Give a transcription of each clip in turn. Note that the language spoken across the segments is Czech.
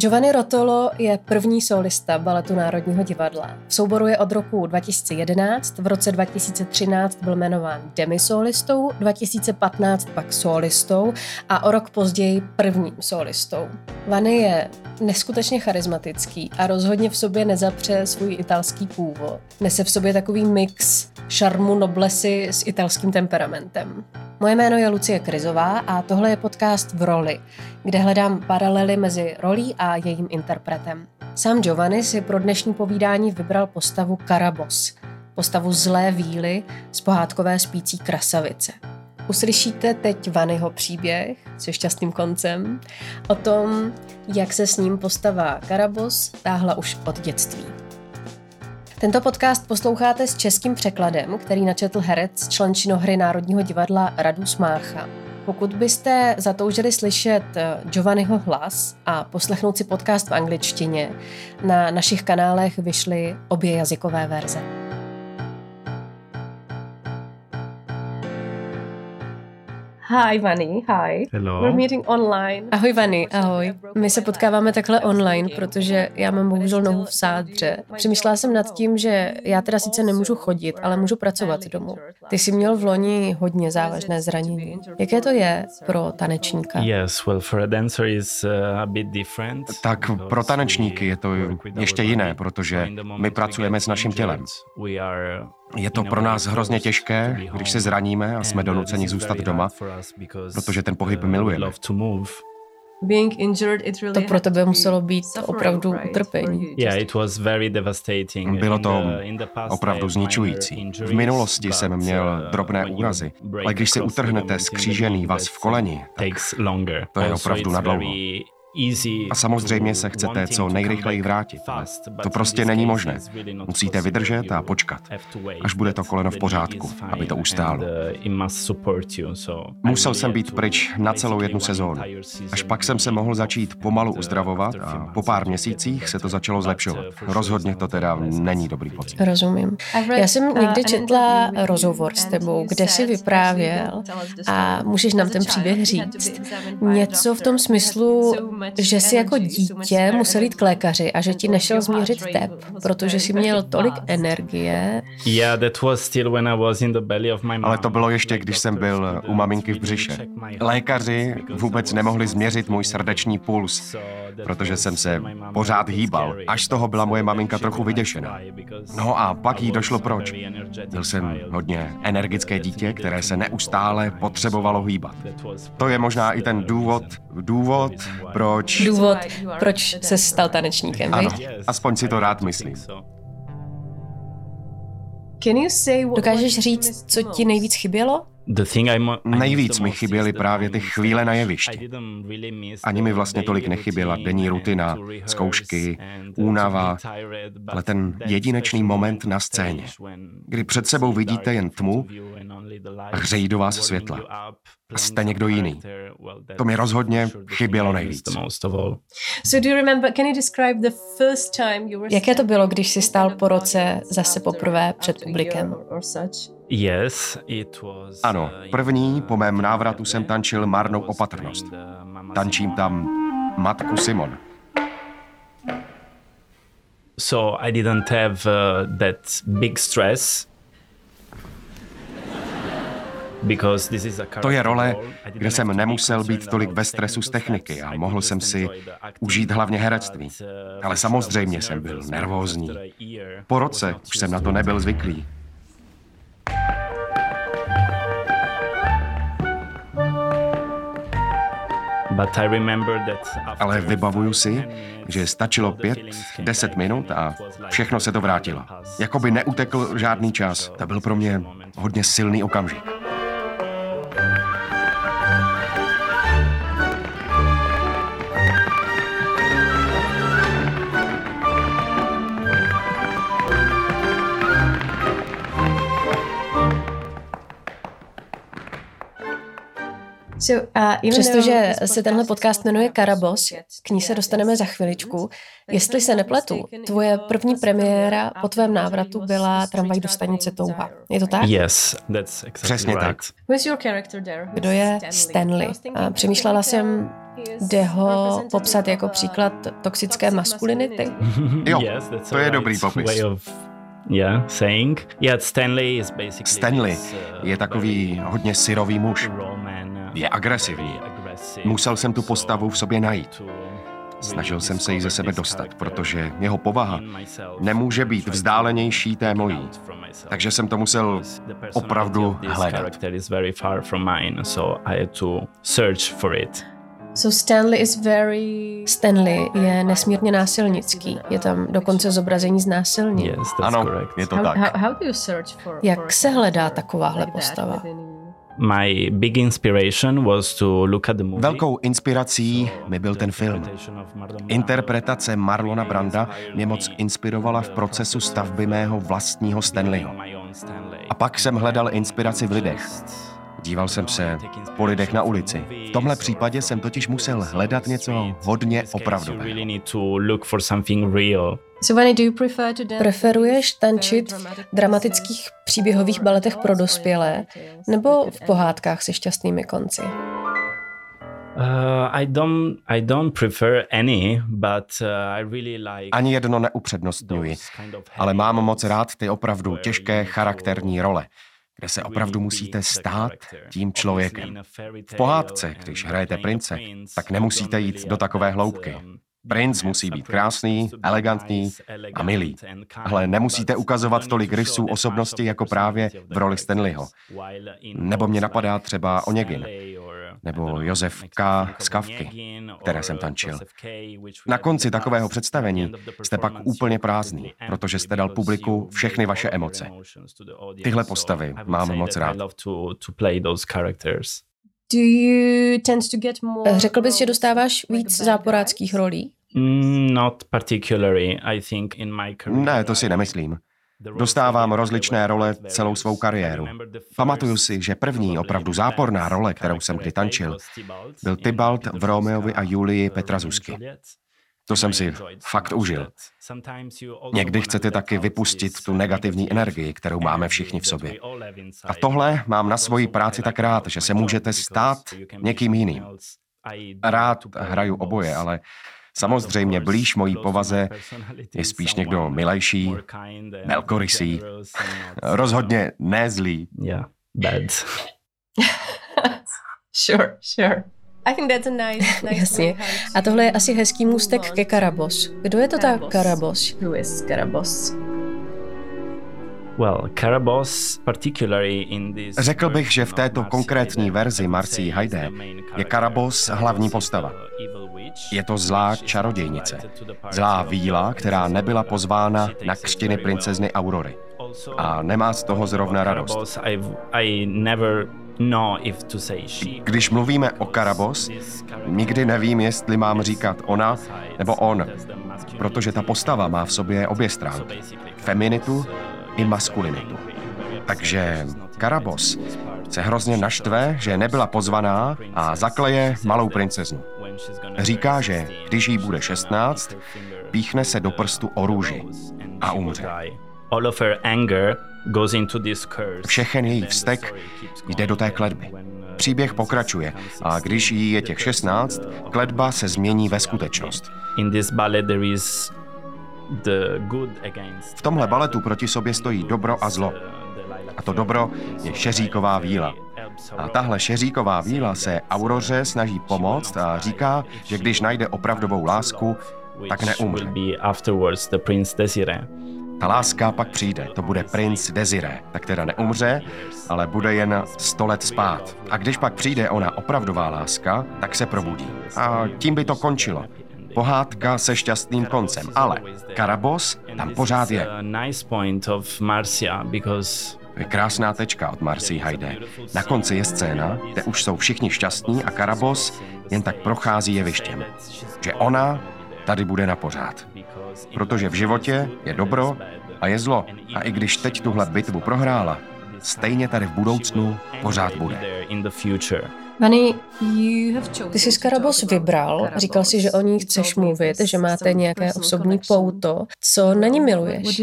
Giovanni Rotolo je první solista baletu Národního divadla. V souboru je od roku 2011, v roce 2013 byl jmenován demisolistou, 2015 pak solistou a o rok později prvním solistou. Vany je neskutečně charismatický a rozhodně v sobě nezapře svůj italský původ. Nese v sobě takový mix šarmu noblesy s italským temperamentem. Moje jméno je Lucie Krizová a tohle je podcast v roli, kde hledám paralely mezi rolí a jejím interpretem. Sám Giovanni si pro dnešní povídání vybral postavu Karabos, postavu zlé víly z pohádkové spící krasavice. Uslyšíte teď Vanyho příběh se šťastným koncem o tom, jak se s ním postava Karabos táhla už od dětství. Tento podcast posloucháte s českým překladem, který načetl herec, člen činohry Národního divadla Radu Smácha. Pokud byste zatoužili slyšet eh, Giovanniho hlas a poslechnout si podcast v angličtině, na našich kanálech vyšly obě jazykové verze. Hi, Vani, hi. Hello. We're meeting online. Ahoj, Vani, ahoj. My se potkáváme takhle online, protože já mám bohužel nohu v sádře. Přemýšlela jsem nad tím, že já teda sice nemůžu chodit, ale můžu pracovat domů. Ty jsi měl v loni hodně závažné zranění. Jaké to je pro tanečníka? Yes, well, for a dancer is uh, a bit different. Tak pro tanečníky je to ještě jiné, protože my pracujeme s naším tělem. Je to pro nás hrozně těžké, když se zraníme a jsme donuceni zůstat doma, protože ten pohyb milujeme. To pro tebe muselo být opravdu utrpení. Bylo to opravdu zničující. V minulosti jsem měl drobné úrazy, ale když si utrhnete skřížený vás v koleni, tak to je opravdu nadlouho. A samozřejmě se chcete co nejrychleji vrátit. To prostě není možné. Musíte vydržet a počkat, až bude to koleno v pořádku, aby to ustálo. Musel jsem být pryč na celou jednu sezónu. Až pak jsem se mohl začít pomalu uzdravovat a po pár měsících se to začalo zlepšovat. Rozhodně to teda není dobrý pocit. Rozumím. Já jsem někdy četla rozhovor s tebou, kde si vyprávěl a můžeš nám ten příběh říct. Něco v tom smyslu, že jsi jako dítě musel jít k lékaři a že ti nešel změřit tep, protože jsi měl tolik energie. Ale to bylo ještě, když jsem byl u maminky v břiše. Lékaři vůbec nemohli změřit můj srdeční puls, protože jsem se pořád hýbal. Až z toho byla moje maminka trochu vyděšená. No a pak jí došlo proč. Byl jsem hodně energické dítě, které se neustále potřebovalo hýbat. To je možná i ten důvod, důvod, proč... Důvod, proč se stal tanečníkem, Ano, aspoň si to rád myslím. Dokážeš říct, co ti nejvíc chybělo? Nejvíc mi chyběly právě ty chvíle na jevišti. Ani mi vlastně tolik nechyběla denní rutina, zkoušky, únava, ale ten jedinečný moment na scéně, kdy před sebou vidíte jen tmu a hřejí do vás světla. A jste někdo jiný. To mi rozhodně chybělo nejvíc. Jaké to bylo, když jsi stál po roce zase poprvé před publikem? Ano, první po mém návratu jsem tančil marnou opatrnost. Tančím tam matku Simon. So I didn't have uh, that big stress to je role, kde jsem nemusel být tolik ve stresu z techniky a mohl jsem si užít hlavně herectví. Ale samozřejmě jsem byl nervózní. Po roce už jsem na to nebyl zvyklý. Ale vybavuju si, že stačilo pět, deset minut a všechno se to vrátilo. Jakoby neutekl žádný čas. To byl pro mě hodně silný okamžik. Přestože se tenhle podcast jmenuje Karabos, k ní se dostaneme za chviličku. Jestli se nepletu, tvoje první premiéra po tvém návratu byla Tramvaj do stanice Touha. Je to tak? Yes, that's exactly Přesně right. tak. Kdo je Stanley? A přemýšlela jsem, Jde ho popsat jako příklad toxické maskulinity? Jo, to je dobrý popis. Yeah, saying. Yeah, Stanley is basically Stanley je takový hodně syrový muž. Je agresivní. Musel jsem tu postavu v sobě najít. Snažil jsem se jí ze sebe dostat, protože jeho povaha nemůže být vzdálenější té mojí. Takže jsem to musel opravdu hledat. So Stanley is very... Stanley je nesmírně násilnický. Je tam dokonce zobrazení znásilnění. Yes, ano, correct. je to tak. How, how do you search for, Jak se hledá takováhle postava? My big inspiration was to look at the movie. Velkou inspirací mi byl ten film. Interpretace Marlona Branda mě moc inspirovala v procesu stavby mého vlastního Stanleyho. A pak jsem hledal inspiraci v lidech. Díval jsem se po lidech na ulici. V tomhle případě jsem totiž musel hledat něco hodně opravdového. Preferuješ tančit v dramatických příběhových baletech pro dospělé nebo v pohádkách se šťastnými konci? Ani jedno neupřednostňuji, ale mám moc rád ty opravdu těžké charakterní role kde se opravdu musíte stát tím člověkem. V pohádce, když hrajete prince, tak nemusíte jít do takové hloubky. Princ musí být krásný, elegantní a milý, ale nemusíte ukazovat tolik rysů osobnosti jako právě v roli Stanleyho. Nebo mě napadá třeba Onegin, nebo Josef K. z Kavky, které jsem tančil. Na konci takového představení jste pak úplně prázdný, protože jste dal publiku všechny vaše emoce. Tyhle postavy mám moc rád. Řekl bys, že dostáváš víc záporáckých rolí? Mm, not particularly, I think in my career. Ne, to si nemyslím. Dostávám rozličné role celou svou kariéru. Pamatuju si, že první opravdu záporná role, kterou jsem kdy tančil, byl Tybalt v Romeovi a Julii Petra Zusky. To jsem si fakt užil. Někdy chcete taky vypustit tu negativní energii, kterou máme všichni v sobě. A tohle mám na svoji práci tak rád, že se můžete stát někým jiným. Rád hraju oboje, ale Samozřejmě blíž mojí povaze je spíš někdo milejší, velkorysý, rozhodně nezlý. Yeah, bad. sure, sure. I think that's a nice, nice Jasně. A tohle je asi hezký můstek ke Karabos. Kdo je to ta Karabos? Who is Karabos? Řekl bych, že v této konkrétní verzi Marcí Hajdé je Karabos hlavní postava. Je to zlá čarodějnice. Zlá víla, která nebyla pozvána na křtiny princezny Aurory. A nemá z toho zrovna radost. Když mluvíme o Karabos, nikdy nevím, jestli mám říkat ona nebo on, protože ta postava má v sobě obě stránky. Feminitu i maskulinitu. Takže Karabos se hrozně naštve, že nebyla pozvaná a zakleje malou princeznu. Říká, že když jí bude 16, píchne se do prstu o růži a umře. Všechen její vztek jde do té kledby. Příběh pokračuje a když jí je těch 16, kledba se změní ve skutečnost. V tomhle baletu proti sobě stojí dobro a zlo. A to dobro je šeříková víla. A tahle šeříková víla se Auroře snaží pomoct a říká, že když najde opravdovou lásku, tak neumře. Ta láska pak přijde, to bude princ Desiré, tak teda neumře, ale bude jen sto let spát. A když pak přijde ona opravdová láska, tak se probudí. A tím by to končilo. Pohádka se šťastným koncem, ale Karabos tam pořád je. Je krásná tečka od Marcy Hayde. Na konci je scéna, kde už jsou všichni šťastní a Karabos jen tak prochází jevištěm. Že ona tady bude na pořád. Protože v životě je dobro a je zlo. A i když teď tuhle bitvu prohrála, stejně tady v budoucnu pořád bude. Ty jsi Skarabos vybral, říkal si, že o ní chceš mluvit, že máte nějaké osobní pouto. Co na ní miluješ?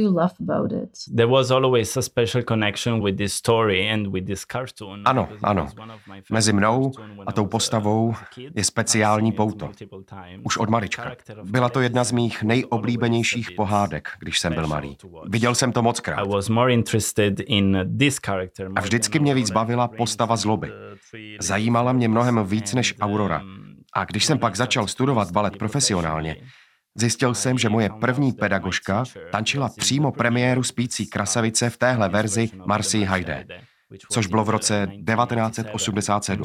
Ano, ano. Mezi mnou a tou postavou je speciální pouto. Už od malička. Byla to jedna z mých nejoblíbenějších pohádek, když jsem byl malý. Viděl jsem to moc krát. A vždycky mě víc bavila postava zloby. Zajímala mě mnohem víc než Aurora. A když jsem pak začal studovat balet profesionálně, Zjistil jsem, že moje první pedagožka tančila přímo premiéru Spící krasavice v téhle verzi Marcy Haydé což bylo v roce 1987.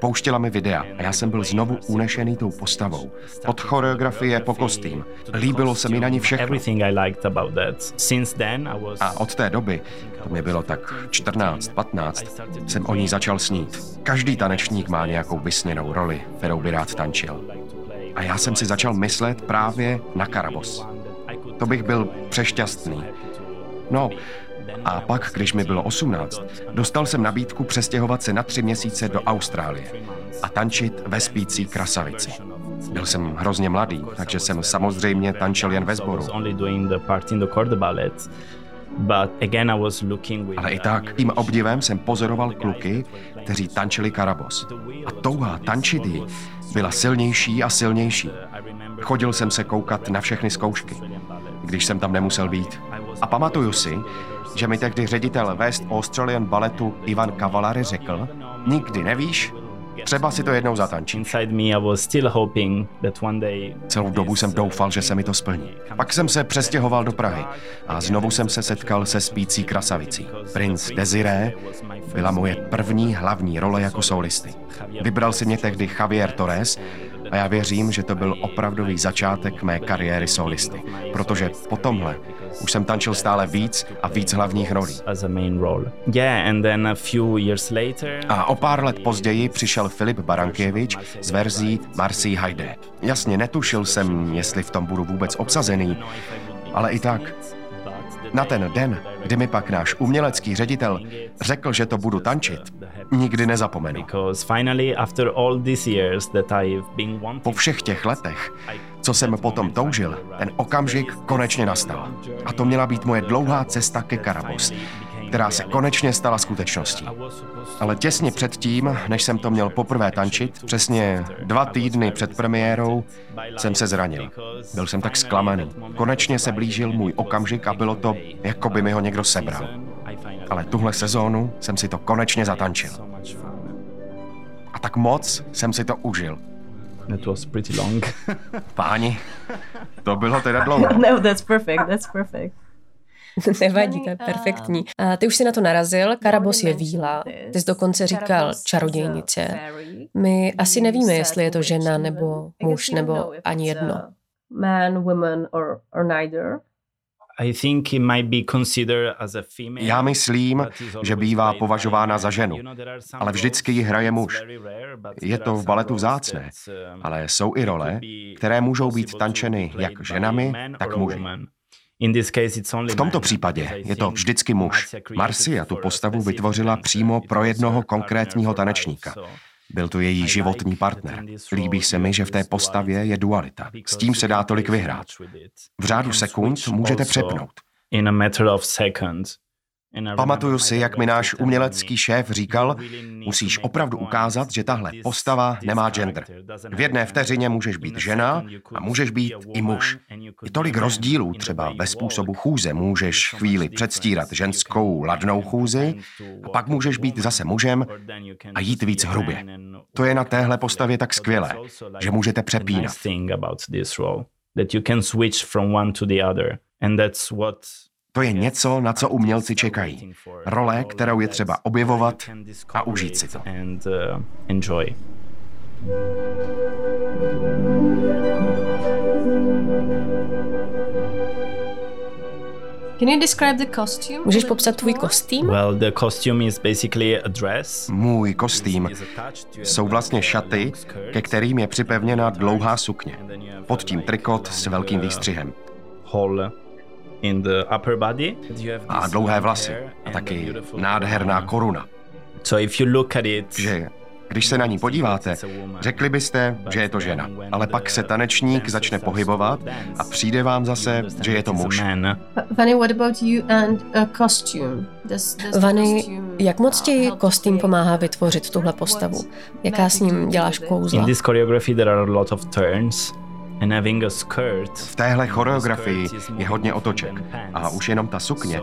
Pouštěla mi videa a já jsem byl znovu unešený tou postavou. Od choreografie po kostým. Líbilo se mi na ní všechno. A od té doby, to mi bylo tak 14, 15, jsem o ní začal snít. Každý tanečník má nějakou vysněnou roli, kterou by rád tančil. A já jsem si začal myslet právě na Karabos to bych byl přešťastný. No, a pak, když mi bylo 18, dostal jsem nabídku přestěhovat se na tři měsíce do Austrálie a tančit ve spící krasavici. Byl jsem hrozně mladý, takže jsem samozřejmě tančil jen ve sboru. Ale i tak, tím obdivem jsem pozoroval kluky, kteří tančili karabos. A touha tančit ji byla silnější a silnější. Chodil jsem se koukat na všechny zkoušky když jsem tam nemusel být. A pamatuju si, že mi tehdy ředitel West Australian Balletu Ivan Cavalari řekl, nikdy nevíš, Třeba si to jednou zatančí. Celou dobu jsem doufal, že se mi to splní. Pak jsem se přestěhoval do Prahy a znovu jsem se setkal se spící krasavicí. Prince Desiree byla moje první hlavní role jako solisty. Vybral si mě tehdy Javier Torres a já věřím, že to byl opravdový začátek mé kariéry solisty, protože po tomhle už jsem tančil stále víc a víc hlavních rolí. A o pár let později přišel Filip Barankěvič z verzí Marcy Haydé. Jasně, netušil jsem, jestli v tom budu vůbec obsazený, ale i tak na ten den, kdy mi pak náš umělecký ředitel řekl, že to budu tančit, nikdy nezapomenu. Po všech těch letech, co jsem potom toužil, ten okamžik konečně nastal. A to měla být moje dlouhá cesta ke Karabos, která se konečně stala skutečností. Ale těsně předtím, než jsem to měl poprvé tančit, přesně dva týdny před premiérou, jsem se zranil. Byl jsem tak zklamaný. Konečně se blížil můj okamžik a bylo to, jako by mi ho někdo sebral. Ale tuhle sezónu jsem si to konečně zatančil. A tak moc jsem si to užil. It was pretty long. Páni, to bylo teda dlouho. no, that's perfect, that's perfect. Nevadí, to je perfektní. A ty už si na to narazil, Karabos je víla, ty jsi dokonce říkal čarodějnice. My asi nevíme, jestli je to žena nebo muž nebo ani jedno. Man, woman or, or neither. Já myslím, že bývá považována za ženu, ale vždycky ji hraje muž. Je to v baletu vzácné, um, ale jsou i role, které můžou být tančeny jak ženami, tak muži. V tomto případě je to vždycky muž. Marcia tu postavu vytvořila přímo pro jednoho konkrétního tanečníka. Byl to její životní partner. Líbí se mi, že v té postavě je dualita. S tím se dá tolik vyhrát. V řádu sekund můžete přepnout. Pamatuju si, jak mi náš umělecký šéf říkal, musíš opravdu ukázat, že tahle postava nemá gender. V jedné vteřině můžeš být žena a můžeš být i muž. Je tolik rozdílů, třeba ve způsobu chůze. Můžeš chvíli předstírat ženskou ladnou chůzi a pak můžeš být zase mužem a jít víc hrubě. To je na téhle postavě tak skvělé, že můžete přepínat. And that's what to je něco, na co umělci čekají. Role, kterou je třeba objevovat a užít si to. Uh, Can you describe the costume? Můžeš popsat tvůj kostým? Well, the costume is basically a dress. Můj kostým jsou vlastně šaty, ke kterým je připevněna dlouhá sukně. Pod tím trikot s velkým výstřihem. Hole A dlouhé vlasy. A taky nádherná koruna. So if you look at it, Že když se na ní podíváte, řekli byste, že je to žena. Ale pak se tanečník začne pohybovat a přijde vám zase, že je to muž. Vani, what about you and a costume? Does the Vany, costume, jak moc ti uh, kostým pomáhá vytvořit tuhle postavu? Jaká s ním děláš kouzla? In this choreography there are a lot of turns V téhle choreografii je hodně otoček. A už jenom ta sukně.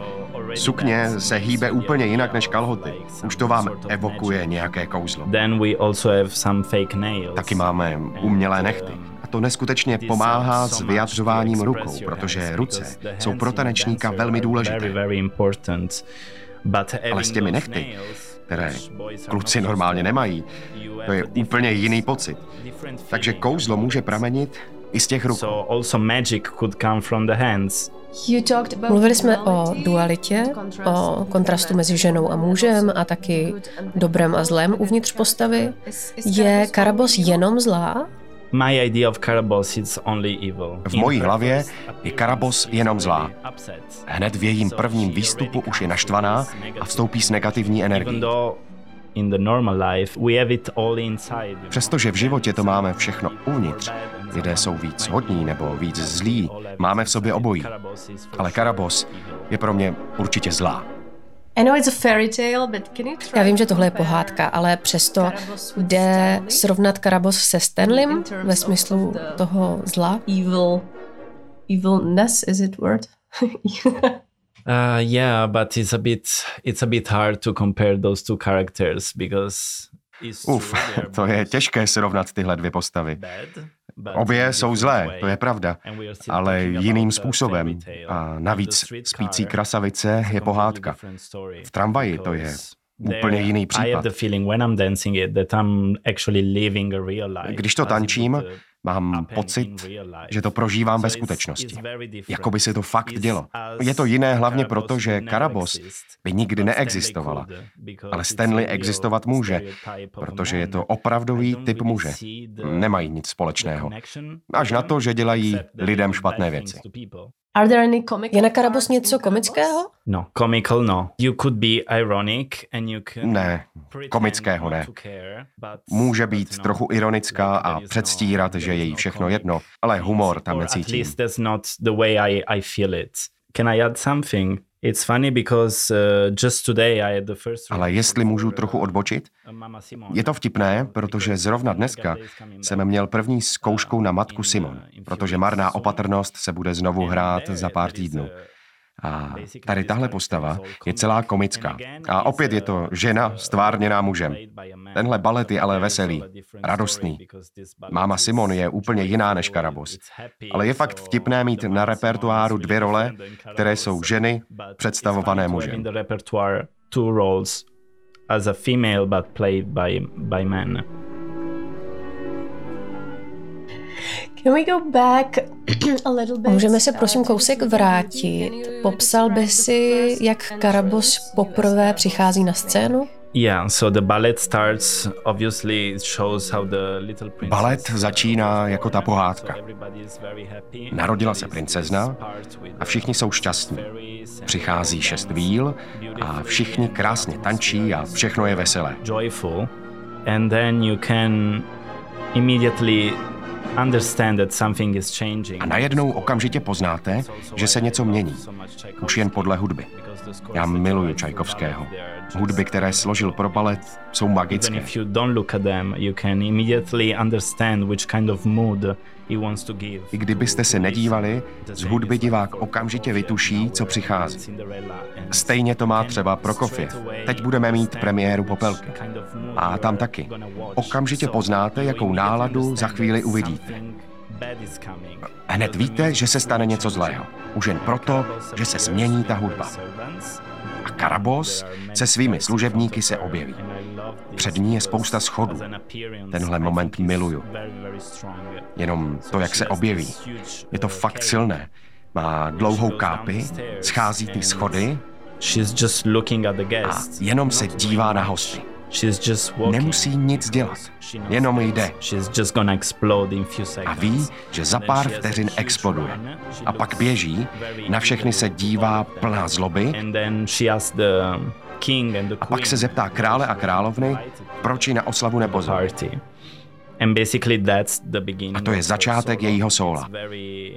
Sukně se hýbe úplně jinak než kalhoty. Už to vám evokuje nějaké kouzlo. Taky máme umělé nechty. A to neskutečně pomáhá s vyjadřováním rukou, protože ruce jsou pro tanečníka velmi důležité. Ale s těmi nechty, které kluci normálně nemají, to je úplně jiný pocit. Takže kouzlo může pramenit i z těch rukou. So also magic could come from the hands. You talked about Mluvili jsme o dualitě, o kontrastu mezi ženou a mužem a taky dobrem a zlem uvnitř postavy. Je Karabos jenom zlá? My idea of Karabos is only evil. V mojí hlavě je Karabos jenom zlá. Hned v jejím prvním výstupu už je naštvaná a vstoupí s negativní energií. Přestože v životě to máme všechno uvnitř, lidé jsou víc hodní nebo víc zlí, máme v sobě obojí. Ale Karabos je pro mě určitě zlá. I know it's a fairy tale, but can you try Já vím, že to tohle je pohádka, ale přesto jde srovnat Karabos se terms ve smyslu toho zla. evil evilness is it word Uh, yeah, but it's a bit it's a bit hard to compare those two characters because Uf, to je těžké srovnat tyhle dvě postavy. Obě jsou zlé, to je pravda, ale jiným způsobem. A navíc spící krasavice je pohádka. V tramvaji to je úplně jiný I případ. have the feeling when I'm dancing it that I'm actually living a real life. Když to tančím, mám pocit, že to prožívám ve skutečnosti. Jako by se to fakt dělo. Je to jiné hlavně proto, že Karabos by nikdy neexistovala. Ale Stanley existovat může, protože je to opravdový typ muže. Nemají nic společného. Až na to, že dělají lidem špatné věci. Are there any comic Je na Karabos něco komického? No, comical no. You could be ironic and you can Ne, komického ne. Může být trochu ironická a no- předstírat, že je jí no všechno jedno, ale humor tam necítím. least that's not the way I, I feel it. Can I add something? It's funny because uh, just today I had the first Ale jestli můžu trochu odbočit, Simone. je to vtipné, protože zrovna dneska jsem měl první zkoušku na matku Simon, protože marná opatrnost se bude znovu hrát za pár týdnů. A tady tahle postava je celá komická. A opět je to žena stvárněná mužem. Tenhle balet je ale veselý, radostný. Máma Simon je úplně jiná než Karabos. Ale je fakt vtipné mít na repertoáru dvě role, které jsou ženy představované mužem. As a female but played by by men. Can we go back a little bit Můžeme se prosím kousek vrátit. Popsal by si, jak Karabos poprvé přichází na scénu? Yeah, so the ballet starts obviously it shows how the little princess Balet začíná jako ta pohádka. Narodila se princezna a všichni jsou šťastní. Přichází šest víl a všichni krásně tančí a všechno je veselé. Joyful. And then you can immediately A najednou okamžitě poznáte, že se něco mění. Už jen podle hudby. Já miluju Čajkovského. Hudby, které složil pro balet, jsou magické. I kdybyste se nedívali, z hudby divák okamžitě vytuší, co přichází. Stejně to má třeba Prokofiev. Teď budeme mít premiéru Popelky. A tam taky. Okamžitě poznáte, jakou náladu za chvíli uvidíte. Hned víte, že se stane něco zlého. Už jen proto, že se změní ta hudba. A Karabos se svými služebníky se objeví. Před ní je spousta schodů. Tenhle moment miluju. Jenom to, jak se objeví. Je to fakt silné. Má dlouhou kápi, schází ty schody a jenom se dívá na hosty. Nemusí nic dělat, jenom jde. A ví, že za pár vteřin exploduje. A pak běží, na všechny se dívá plná zloby a pak se zeptá krále a královny, proč ji na oslavu nepozvali. A to je začátek jejího sola.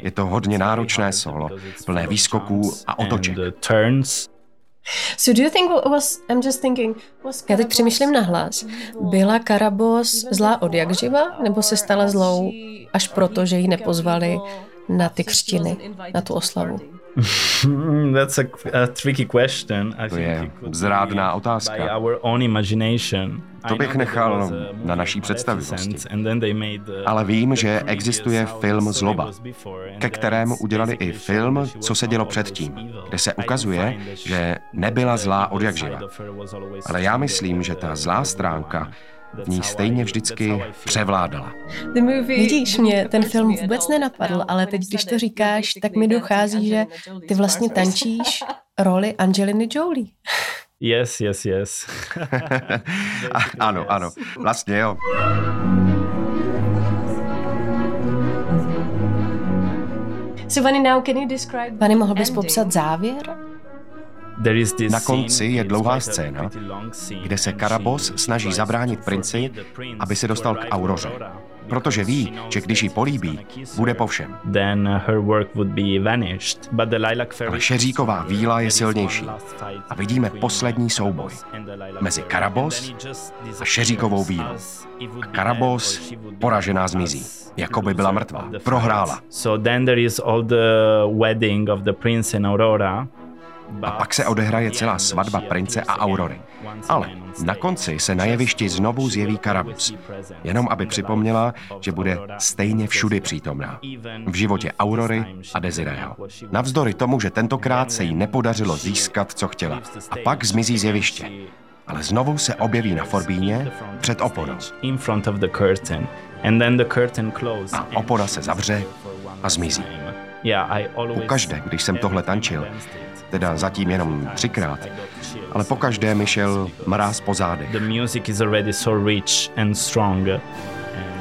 Je to hodně náročné solo, plné výskoků a otoček. So do you think was, I'm just thinking, was Já teď přemýšlím nahlas. Byla Karabos zlá od jak živa, nebo se stala zlou až proto, že ji nepozvali na ty křtiny, na tu oslavu? That's a, a tricky question. I to je zrádná otázka. Our own imagination. To bych nechal na naší představivosti. Ale vím, že existuje film Zloba, ke kterému udělali i film, co se dělo předtím, kde se ukazuje, že nebyla zlá od jak živa. Ale já myslím, že ta zlá stránka v ní stejně vždycky převládala. Vidíš, mě ten film vůbec nenapadl, ale teď, když to říkáš, tak mi dochází, že ty vlastně tančíš roli Angeliny Jolie. Yes, yes, yes. ano, ano, vlastně jo. So Vany, now can you describe Vany, mohl bys popsat závěr? Na konci je dlouhá scéna, kde se Karabos snaží zabránit princi, aby se dostal k Auroře, protože ví, že když ji políbí, bude po všem. Ale Šeříková víla je silnější a vidíme poslední souboj mezi Karabos a Šeříkovou vílou. A Karabos poražená zmizí, jako by byla mrtvá. Prohrála. So then there is all the wedding of the prince and Aurora, a pak se odehraje celá svatba prince a Aurory. Ale na konci se na jevišti znovu zjeví Karabus, jenom aby připomněla, že bude stejně všudy přítomná. V životě Aurory a Desireho. Navzdory tomu, že tentokrát se jí nepodařilo získat, co chtěla. A pak zmizí z jeviště. Ale znovu se objeví na Forbíně před oponou. A opoda se zavře a zmizí. Pokaždé, když jsem tohle tančil, teda zatím jenom třikrát, ale po každé mi šel mráz po zádech.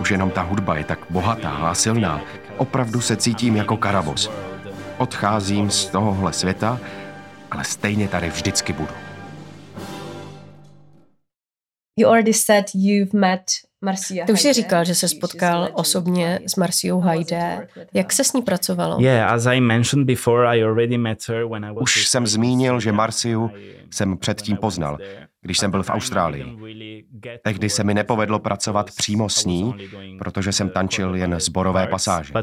Už jenom ta hudba je tak bohatá a silná. Opravdu se cítím jako karabos. Odcházím z tohohle světa, ale stejně tady vždycky budu. You already said you've met Marcia Ty už jsi říkal, že se spotkal osobně s Marciou Haide. Jak se s ní pracovalo? Yeah, as I mentioned before, I already met her when I was Už jsem zmínil, že Marciu jsem předtím poznal, když jsem byl v Austrálii. Tehdy se mi nepovedlo pracovat přímo s ní, protože jsem tančil jen zborové pasáže.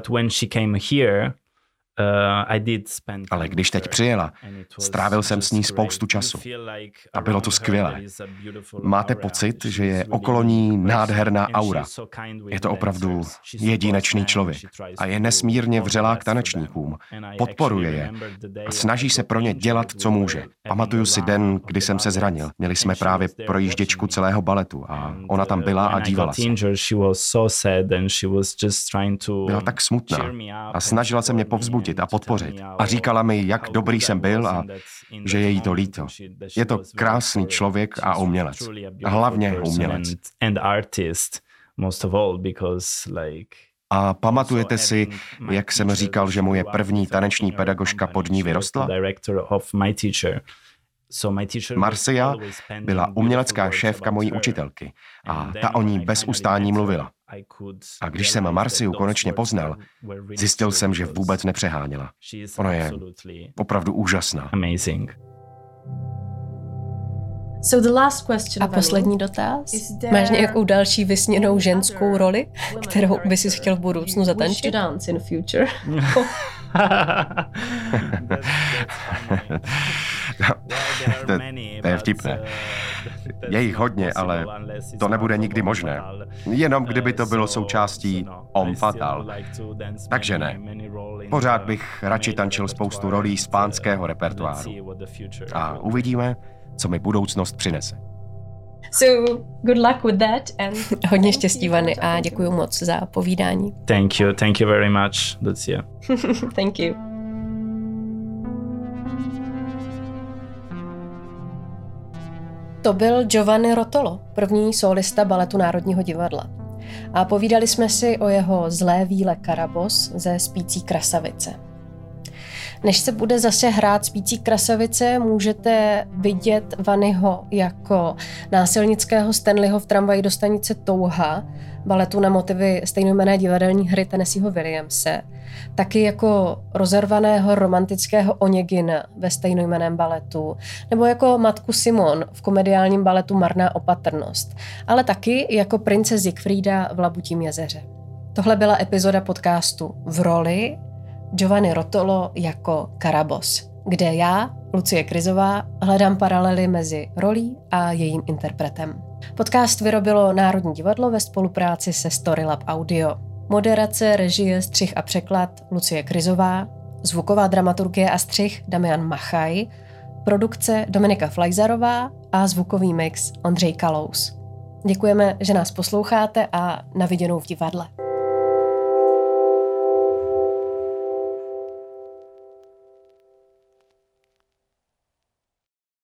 Ale když teď přijela, strávil jsem s ní spoustu času. A bylo to skvělé. Máte pocit, že je okolo ní nádherná aura. Je to opravdu jedinečný člověk. A je nesmírně vřelá k tanečníkům. Podporuje je. A snaží se pro ně dělat, co může. Pamatuju si den, kdy jsem se zranil. Měli jsme právě projížděčku celého baletu a ona tam byla a dívala se. Byla tak smutná a snažila se mě povzbudit povzbudit a podpořit. A říkala mi, jak dobrý jsem byl a že je jí to líto. Je to krásný člověk a umělec. Hlavně umělec. A pamatujete si, jak jsem říkal, že moje první taneční pedagožka pod ní vyrostla? Marcia byla umělecká šéfka mojí učitelky a ta o ní bez ustání mluvila. A když jsem Marciu konečně poznal, zjistil jsem, že vůbec nepřeháněla. Ona je opravdu úžasná. So the last question, A poslední dotaz. Máš nějakou další vysněnou ženskou roli, kterou by si chtěl v budoucnu zatančit? dance in future. to, to je vtipné. Je jich hodně, ale to nebude nikdy možné. Jenom kdyby to bylo součástí Om Fatal. Takže ne. Pořád bych radši tančil spoustu rolí z pánského repertoáru. A uvidíme, co mi budoucnost přinese. So, good luck with that and Hodně štěstí, Vany, a děkuji moc za povídání. Thank you, thank you very much, Lucia. Thank you. To byl Giovanni Rotolo, první solista baletu Národního divadla. A povídali jsme si o jeho zlé víle Karabos ze Spící krasavice. Než se bude zase hrát Spící krasavice, můžete vidět Vanyho jako násilnického Stanleyho v tramvaji do stanice Touha, baletu na motivy stejnojmené divadelní hry Tennesseeho Williamse, taky jako rozervaného romantického Oněgina ve stejnojmeném baletu, nebo jako matku Simon v komediálním baletu Marná opatrnost, ale taky jako prince Siegfrieda v Labutím jezeře. Tohle byla epizoda podcastu v roli Giovanni Rotolo jako Karabos, kde já, Lucie Krizová, hledám paralely mezi rolí a jejím interpretem. Podcast vyrobilo Národní divadlo ve spolupráci se Storylab Audio. Moderace, režie, střih a překlad Lucie Krizová, zvuková dramaturgie a střih Damian Machaj, produkce Dominika Flajzarová a zvukový mix Ondřej Kalous. Děkujeme, že nás posloucháte a na viděnou v divadle.